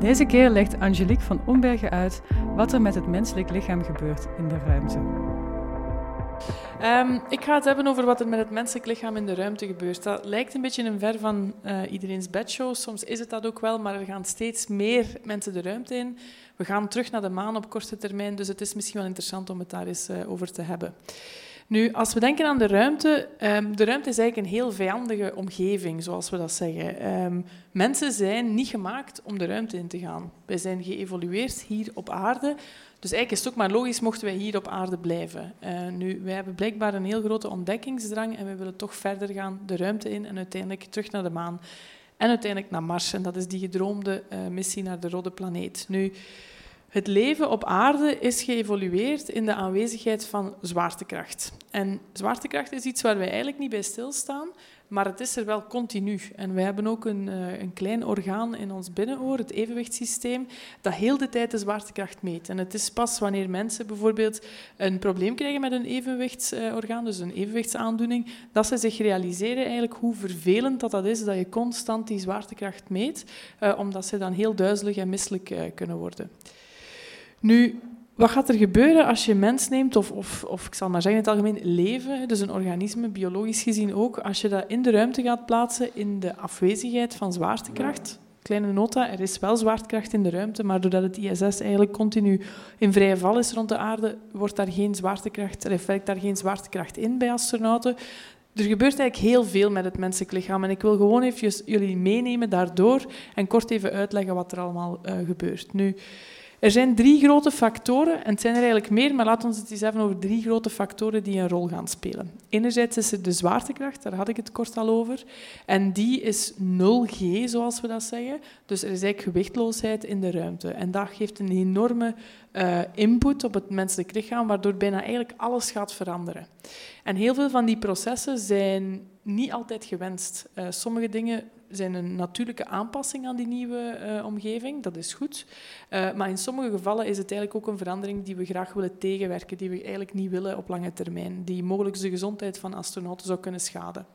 Deze keer legt Angelique van Ombergen uit wat er met het menselijk lichaam gebeurt in de ruimte. Um, ik ga het hebben over wat er met het menselijk lichaam in de ruimte gebeurt. Dat lijkt een beetje een ver van uh, iedereen's bedshow. Soms is het dat ook wel, maar er gaan steeds meer mensen de ruimte in. We gaan terug naar de maan op korte termijn, dus het is misschien wel interessant om het daar eens uh, over te hebben. Nu, als we denken aan de ruimte, um, de ruimte is eigenlijk een heel vijandige omgeving, zoals we dat zeggen. Um, mensen zijn niet gemaakt om de ruimte in te gaan. Wij zijn geëvolueerd hier op aarde. Dus eigenlijk is het ook maar logisch mochten wij hier op aarde blijven. Uh, nu, wij hebben blijkbaar een heel grote ontdekkingsdrang en we willen toch verder gaan de ruimte in en uiteindelijk terug naar de maan. En uiteindelijk naar Mars. En dat is die gedroomde uh, missie naar de rode planeet. Nu, het leven op aarde is geëvolueerd in de aanwezigheid van zwaartekracht. En zwaartekracht is iets waar wij eigenlijk niet bij stilstaan, maar het is er wel continu. En we hebben ook een, uh, een klein orgaan in ons binnenoor, het evenwichtssysteem, dat heel de tijd de zwaartekracht meet. En het is pas wanneer mensen bijvoorbeeld een probleem krijgen met een evenwichtsorgaan, dus een evenwichtsaandoening, dat ze zich realiseren eigenlijk hoe vervelend dat, dat is dat je constant die zwaartekracht meet, uh, omdat ze dan heel duizelig en misselijk uh, kunnen worden. Nu, wat gaat er gebeuren als je mens neemt, of, of, of ik zal maar zeggen in het algemeen leven, dus een organisme, biologisch gezien ook, als je dat in de ruimte gaat plaatsen in de afwezigheid van zwaartekracht, kleine nota, er is wel zwaartekracht in de ruimte, maar doordat het ISS eigenlijk continu in vrije val is rond de aarde, wordt daar geen zwaartekracht, er werkt daar geen zwaartekracht in bij astronauten. Er gebeurt eigenlijk heel veel met het menselijk lichaam en ik wil gewoon even jullie meenemen daardoor en kort even uitleggen wat er allemaal uh, gebeurt. Nu, er zijn drie grote factoren, en het zijn er eigenlijk meer, maar laten we het eens hebben over drie grote factoren die een rol gaan spelen. Enerzijds is er de zwaartekracht, daar had ik het kort al over, en die is 0G, zoals we dat zeggen. Dus er is eigenlijk gewichtloosheid in de ruimte. En dat geeft een enorme uh, input op het menselijk lichaam, waardoor bijna eigenlijk alles gaat veranderen. En heel veel van die processen zijn niet altijd gewenst. Uh, sommige dingen zijn een natuurlijke aanpassing aan die nieuwe uh, omgeving, dat is goed. Uh, maar in sommige gevallen is het eigenlijk ook een verandering die we graag willen tegenwerken, die we eigenlijk niet willen op lange termijn, die mogelijk de gezondheid van astronauten zou kunnen schaden.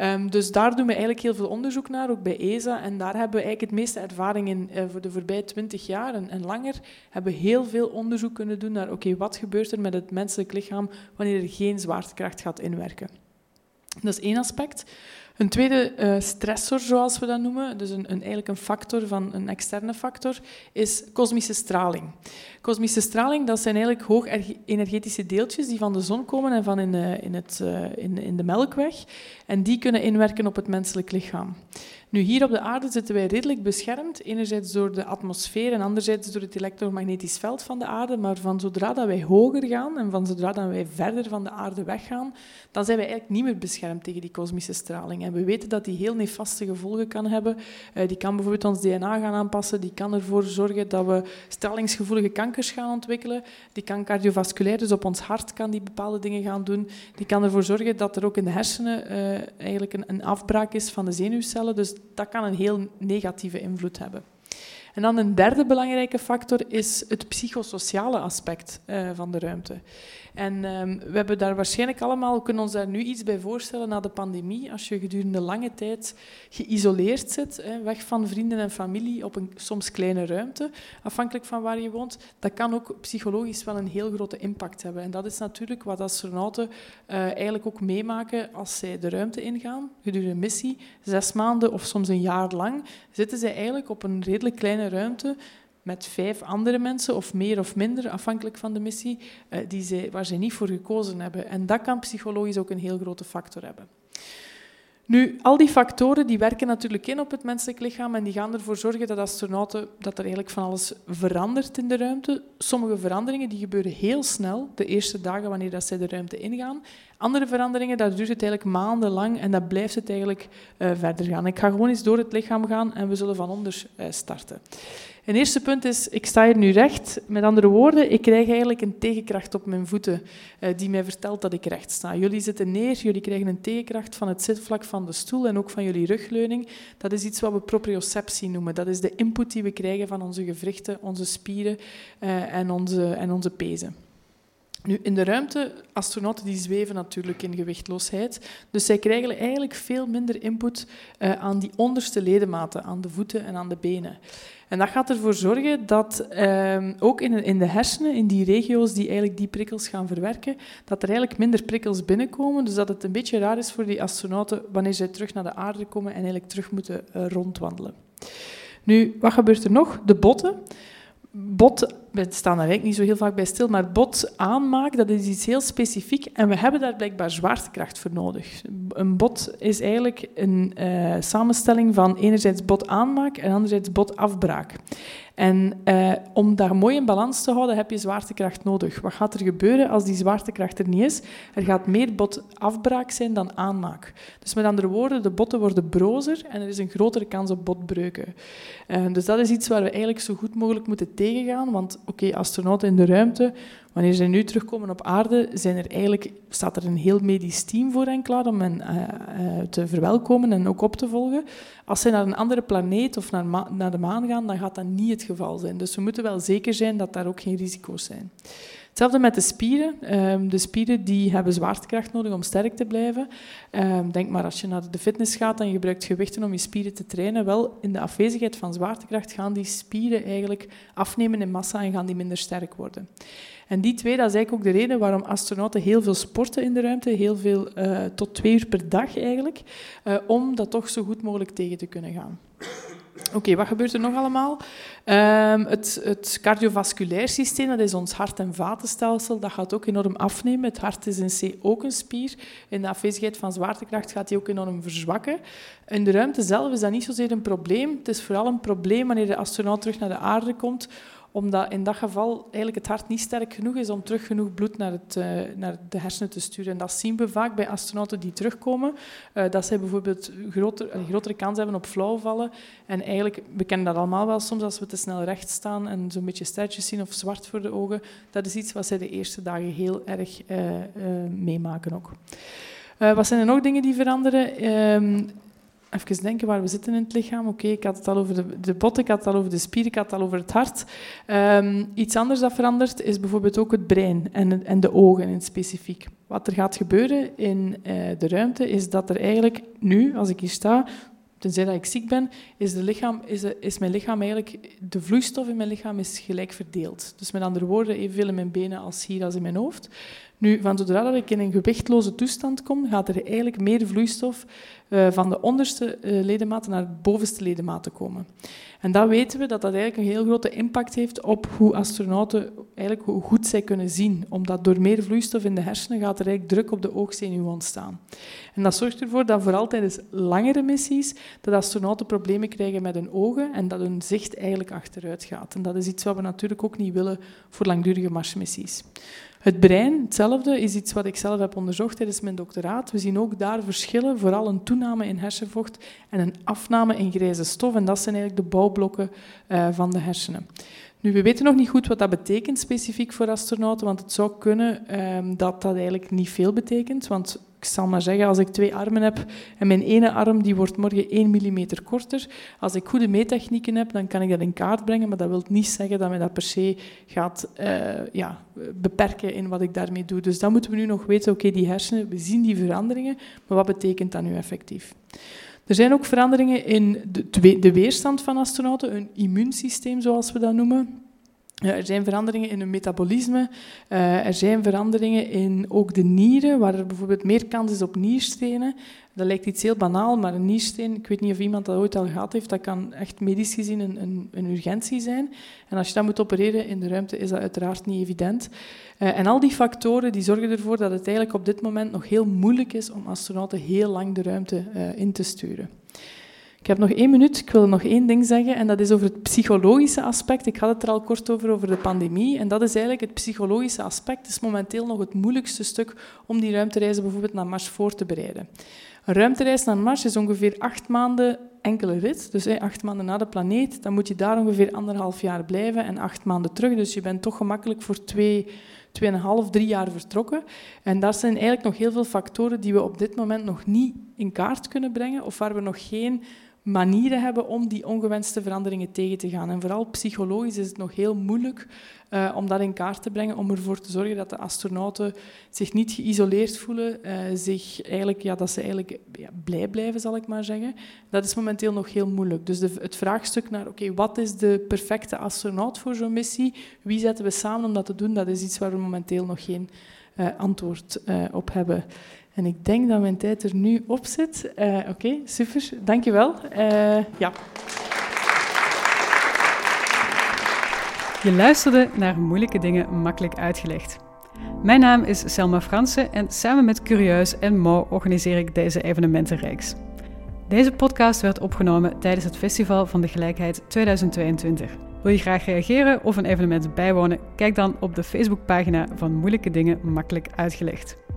Um, dus daar doen we eigenlijk heel veel onderzoek naar, ook bij ESA. En daar hebben we eigenlijk het meeste ervaring in uh, voor de voorbije twintig jaar en, langer. Hebben we heel veel onderzoek kunnen doen naar, oké, wat gebeurt er met het menselijk lichaam wanneer er geen zwaartekracht gaat inwerken. Dat is één aspect. Een tweede uh, stressor, zoals we dat noemen, dus een, een, eigenlijk een factor van een externe factor, is kosmische straling. Kosmische straling, dat zijn eigenlijk hoog energetische deeltjes die van de zon komen en van in, uh, in, het, uh, in, in de melkweg. En die kunnen inwerken op het menselijk lichaam. Nu, hier op de aarde zitten wij redelijk beschermd, enerzijds door de atmosfeer en anderzijds door het elektromagnetisch veld van de aarde, maar van zodra dat wij hoger gaan en van zodra dat wij verder van de aarde weggaan, dan zijn wij eigenlijk niet meer beschermd tegen die kosmische straling. En we weten dat die heel nefaste gevolgen kan hebben. Uh, die kan bijvoorbeeld ons DNA gaan aanpassen, die kan ervoor zorgen dat we stralingsgevoelige kankers gaan ontwikkelen, die kan cardiovasculair, dus op ons hart kan die bepaalde dingen gaan doen, die kan ervoor zorgen dat er ook in de hersenen uh, eigenlijk een, een afbraak is van de zenuwcellen, dus dat kan een heel negatieve invloed hebben. En dan een derde belangrijke factor is het psychosociale aspect uh, van de ruimte. En um, we hebben daar waarschijnlijk allemaal, kunnen ons daar nu iets bij voorstellen na de pandemie, als je gedurende lange tijd geïsoleerd zit, hè, weg van vrienden en familie op een soms kleine ruimte, afhankelijk van waar je woont, dat kan ook psychologisch wel een heel grote impact hebben. En dat is natuurlijk wat astronauten uh, eigenlijk ook meemaken als zij de ruimte ingaan, gedurende een missie, zes maanden of soms een jaar lang, zitten zij eigenlijk op een redelijk kleine ruimte met vijf andere mensen, of meer of minder, afhankelijk van de missie, uh, die zij, waar ze niet voor gekozen hebben. En dat kan psychologisch ook een heel grote factor hebben. Nu, al die factoren die werken natuurlijk in op het menselijk lichaam en die gaan ervoor zorgen dat astronauten, dat er eigenlijk van alles verandert in de ruimte. Sommige veranderingen die gebeuren heel snel, de eerste dagen wanneer dat zij de ruimte ingaan. Andere veranderingen, daar duurt het eigenlijk maandenlang en dat blijft het eigenlijk uh, verder gaan. Ik ga gewoon eens door het lichaam gaan en we zullen van onder uh, starten. Een eerste punt is, ik sta hier nu recht. Met andere woorden, ik krijg eigenlijk een tegenkracht op mijn voeten uh, die mij vertelt dat ik recht sta. Jullie zitten neer, jullie krijgen een tegenkracht van het zitvlak van de stoel en ook van jullie rugleuning. Dat is iets wat we proprioceptie noemen. Dat is de input die we krijgen van onze gewrichten, onze spieren uh, en, onze, en onze pezen. Nu, in de ruimte, astronauten die zweven natuurlijk in gewichtloosheid. Dus zij krijgen eigenlijk veel minder input uh, aan die onderste ledematen, aan de voeten en aan de benen. En dat gaat ervoor zorgen dat um, ook in, in de hersenen, in die regio's die eigenlijk die prikkels gaan verwerken, dat er eigenlijk minder prikkels binnenkomen. Dus dat het een beetje raar is voor die astronauten wanneer zij terug naar de aarde komen en eigenlijk terug moeten uh, rondwandelen. Nu, wat gebeurt er nog? De botten bot, we staan daar eigenlijk niet zo heel vaak bij stil, maar bot aanmaak, dat is iets heel specifiek en we hebben daar blijkbaar zwaartekracht voor nodig. Een bot is eigenlijk een uh, samenstelling van enerzijds bot aanmaak en anderzijds bot afbraak. En uh, om daar mooi in balans te houden, heb je zwaartekracht nodig. Wat gaat er gebeuren als die zwaartekracht er niet is? Er gaat meer botafbraak zijn dan aanmaak. Dus met andere woorden, de botten worden brozer en er is een grotere kans op botbreuken. Uh, dus dat is iets waar we eigenlijk zo goed mogelijk moeten tegengaan. Want oké, astronauten in de ruimte, wanneer ze nu terugkomen op aarde, zijn er eigenlijk, staat er een heel medisch team voor hen klaar om hen uh, uh, te verwelkomen en ook op te volgen. Als ze naar een andere planeet of naar, naar de maan gaan, dan gaat dat niet het geval zijn. Dus we moeten wel zeker zijn dat daar ook geen risico's zijn. Hetzelfde met de spieren. Um, de spieren die hebben zwaartekracht nodig om sterk te blijven. Um, denk maar als je naar de fitness gaat en je gebruikt gewichten om je spieren te trainen. Wel, in de afwezigheid van zwaartekracht gaan die spieren eigenlijk afnemen in massa en gaan die minder sterk worden. En die twee, dat is eigenlijk ook de reden waarom astronauten heel veel sporten in de ruimte, heel veel, uh, tot twee uur per dag eigenlijk, uh, om dat toch zo goed mogelijk tegen te kunnen gaan. Oké, wat gebeurt er nog allemaal? Um, het, het, cardiovasculair systeem, dat is ons hart- en vatenstelsel, dat gaat ook enorm afnemen. Het hart is in C ook een spier. In de afwezigheid van zwaartekracht gaat die ook enorm verzwakken. In de ruimte zelf is dat niet zozeer een probleem. Het is vooral een probleem wanneer de astronaut terug naar de aarde komt, omdat in dat geval eigenlijk het hart niet sterk genoeg is om terug genoeg bloed naar, het, uh, naar de hersenen te sturen. En dat zien we vaak bij astronauten die terugkomen, uh, dat zij bijvoorbeeld groter, een grotere kans hebben op flauwvallen. En eigenlijk, we kennen dat allemaal wel soms als we te snel recht staan en zo'n beetje sterretjes zien of zwart voor de ogen. Dat is iets wat zij de eerste dagen heel erg uh, meemaken ook. wat zijn er nog dingen die veranderen? Ehm, even denken waar we zitten in het lichaam. Oké, ik had het al over de, de botten, ik had het al over de spieren, ik had het al over het hart. Um, iets anders dat verandert is bijvoorbeeld ook het brein en, en de ogen in specifiek. Wat er gaat gebeuren in uh, de ruimte is dat er eigenlijk nu, als ik hier sta, tenzij dat ik ziek ben, is, de lichaam, is, is mijn lichaam eigenlijk, de vloeistof in mijn lichaam is gelijk verdeeld. Dus met andere woorden, evenveel in mijn benen als hier als in mijn hoofd. Nu, van zodra dat ik in een gewichtloze toestand kom, gaat er eigenlijk meer vloeistof uh, van de onderste uh, ledematen naar de bovenste ledematen komen. En dan weten we dat dat eigenlijk een heel grote impact heeft op hoe astronauten, eigenlijk hoe goed zij kunnen zien. Omdat door meer vloeistof in de hersenen gaat er eigenlijk druk op de oogzenuw ontstaan. En dat zorgt ervoor dat vooral tijdens langere missies dat astronauten problemen krijgen met hun ogen en dat hun zicht eigenlijk achteruit gaat. En dat is iets wat we natuurlijk ook niet willen voor langdurige marsmissies. Het brein, hetzelfde, is iets wat ik zelf heb onderzocht tijdens mijn doctoraat. We zien ook daar verschillen, vooral een toename in hersenvocht en een afname in grijze stof. En dat zijn eigenlijk de bouwblokken uh, van de hersenen. Nu, we weten nog niet goed wat dat betekent specifiek voor astronauten, want het zou kunnen um, dat dat eigenlijk niet veel betekent. Want ik zal maar zeggen, als ik twee armen heb en mijn ene arm die wordt morgen 1 mm korter, als ik goede meettechnieken heb, dan kan ik dat in kaart brengen, maar dat wil niet zeggen dat mij dat per se gaat uh, ja, beperken in wat ik daarmee doe. Dus dan moeten we nu nog weten, oké, die hersenen, we zien die veranderingen, maar wat betekent dat nu effectief? Er zijn ook veranderingen in de, de weerstand van astronauten, een immuunsysteem zoals we dat noemen. Er zijn veranderingen in hun metabolisme. Uh, er zijn veranderingen in ook de nieren, waar er bijvoorbeeld meer kans is op nierstenen. Dat lijkt iets heel banaal, maar een niersteen, ik weet niet of iemand dat ooit al gehad heeft, dat kan echt medisch gezien een, een, urgentie zijn. En als je dat moet opereren in de ruimte, is dat uiteraard niet evident. Uh, en al die factoren die zorgen ervoor dat het eigenlijk op dit moment nog heel moeilijk is om astronauten heel lang de ruimte uh, in te sturen. Ik heb nog één minuut. Ik wil nog één ding zeggen. En dat is over het psychologische aspect. Ik had het er al kort over, over de pandemie. En dat is eigenlijk het psychologische aspect. Is momenteel nog het moeilijkste stuk om die ruimtereizen bijvoorbeeld naar Mars voor te bereiden. Een ruimtereis naar Mars is ongeveer acht maanden enkele rit. Dus acht maanden na de planeet. Dan moet je daar ongeveer anderhalf jaar blijven en acht maanden terug. Dus je bent toch gemakkelijk voor twee, tweeënhalf, drie jaar vertrokken. En daar zijn eigenlijk nog heel veel factoren die we op dit moment nog niet in kaart kunnen brengen of waar we nog geen manieren hebben om die ongewenste veranderingen tegen te gaan. En vooral psychologisch is het nog heel moeilijk uh, om dat in kaart te brengen, om ervoor te zorgen dat de astronauten zich niet geïsoleerd voelen, uh, zich eigenlijk, ja, dat ze eigenlijk ja, blij blijven, zal ik maar zeggen. Dat is momenteel nog heel moeilijk. Dus de, het vraagstuk naar, oké, wat is de perfecte astronaut voor zo'n missie? Wie zetten we samen om dat te doen? Dat is iets waar we momenteel nog geen uh, antwoord op hebben. En ik denk dat mijn tijd er nu op zit. Uh, Oké, super. Dankjewel. Uh, ja. Je luisterde naar moeilijke dingen makkelijk uitgelegd. Mijn naam is Selma Fransen en samen met Curieus en Mo organiseer ik deze evenementenreeks. Deze podcast werd opgenomen tijdens het Festival van de Gelijkheid 2022. Wil je graag reageren of een evenement bijwonen? Kijk dan op de Facebookpagina van Moeilijke Dingen Makkelijk Uitgelegd.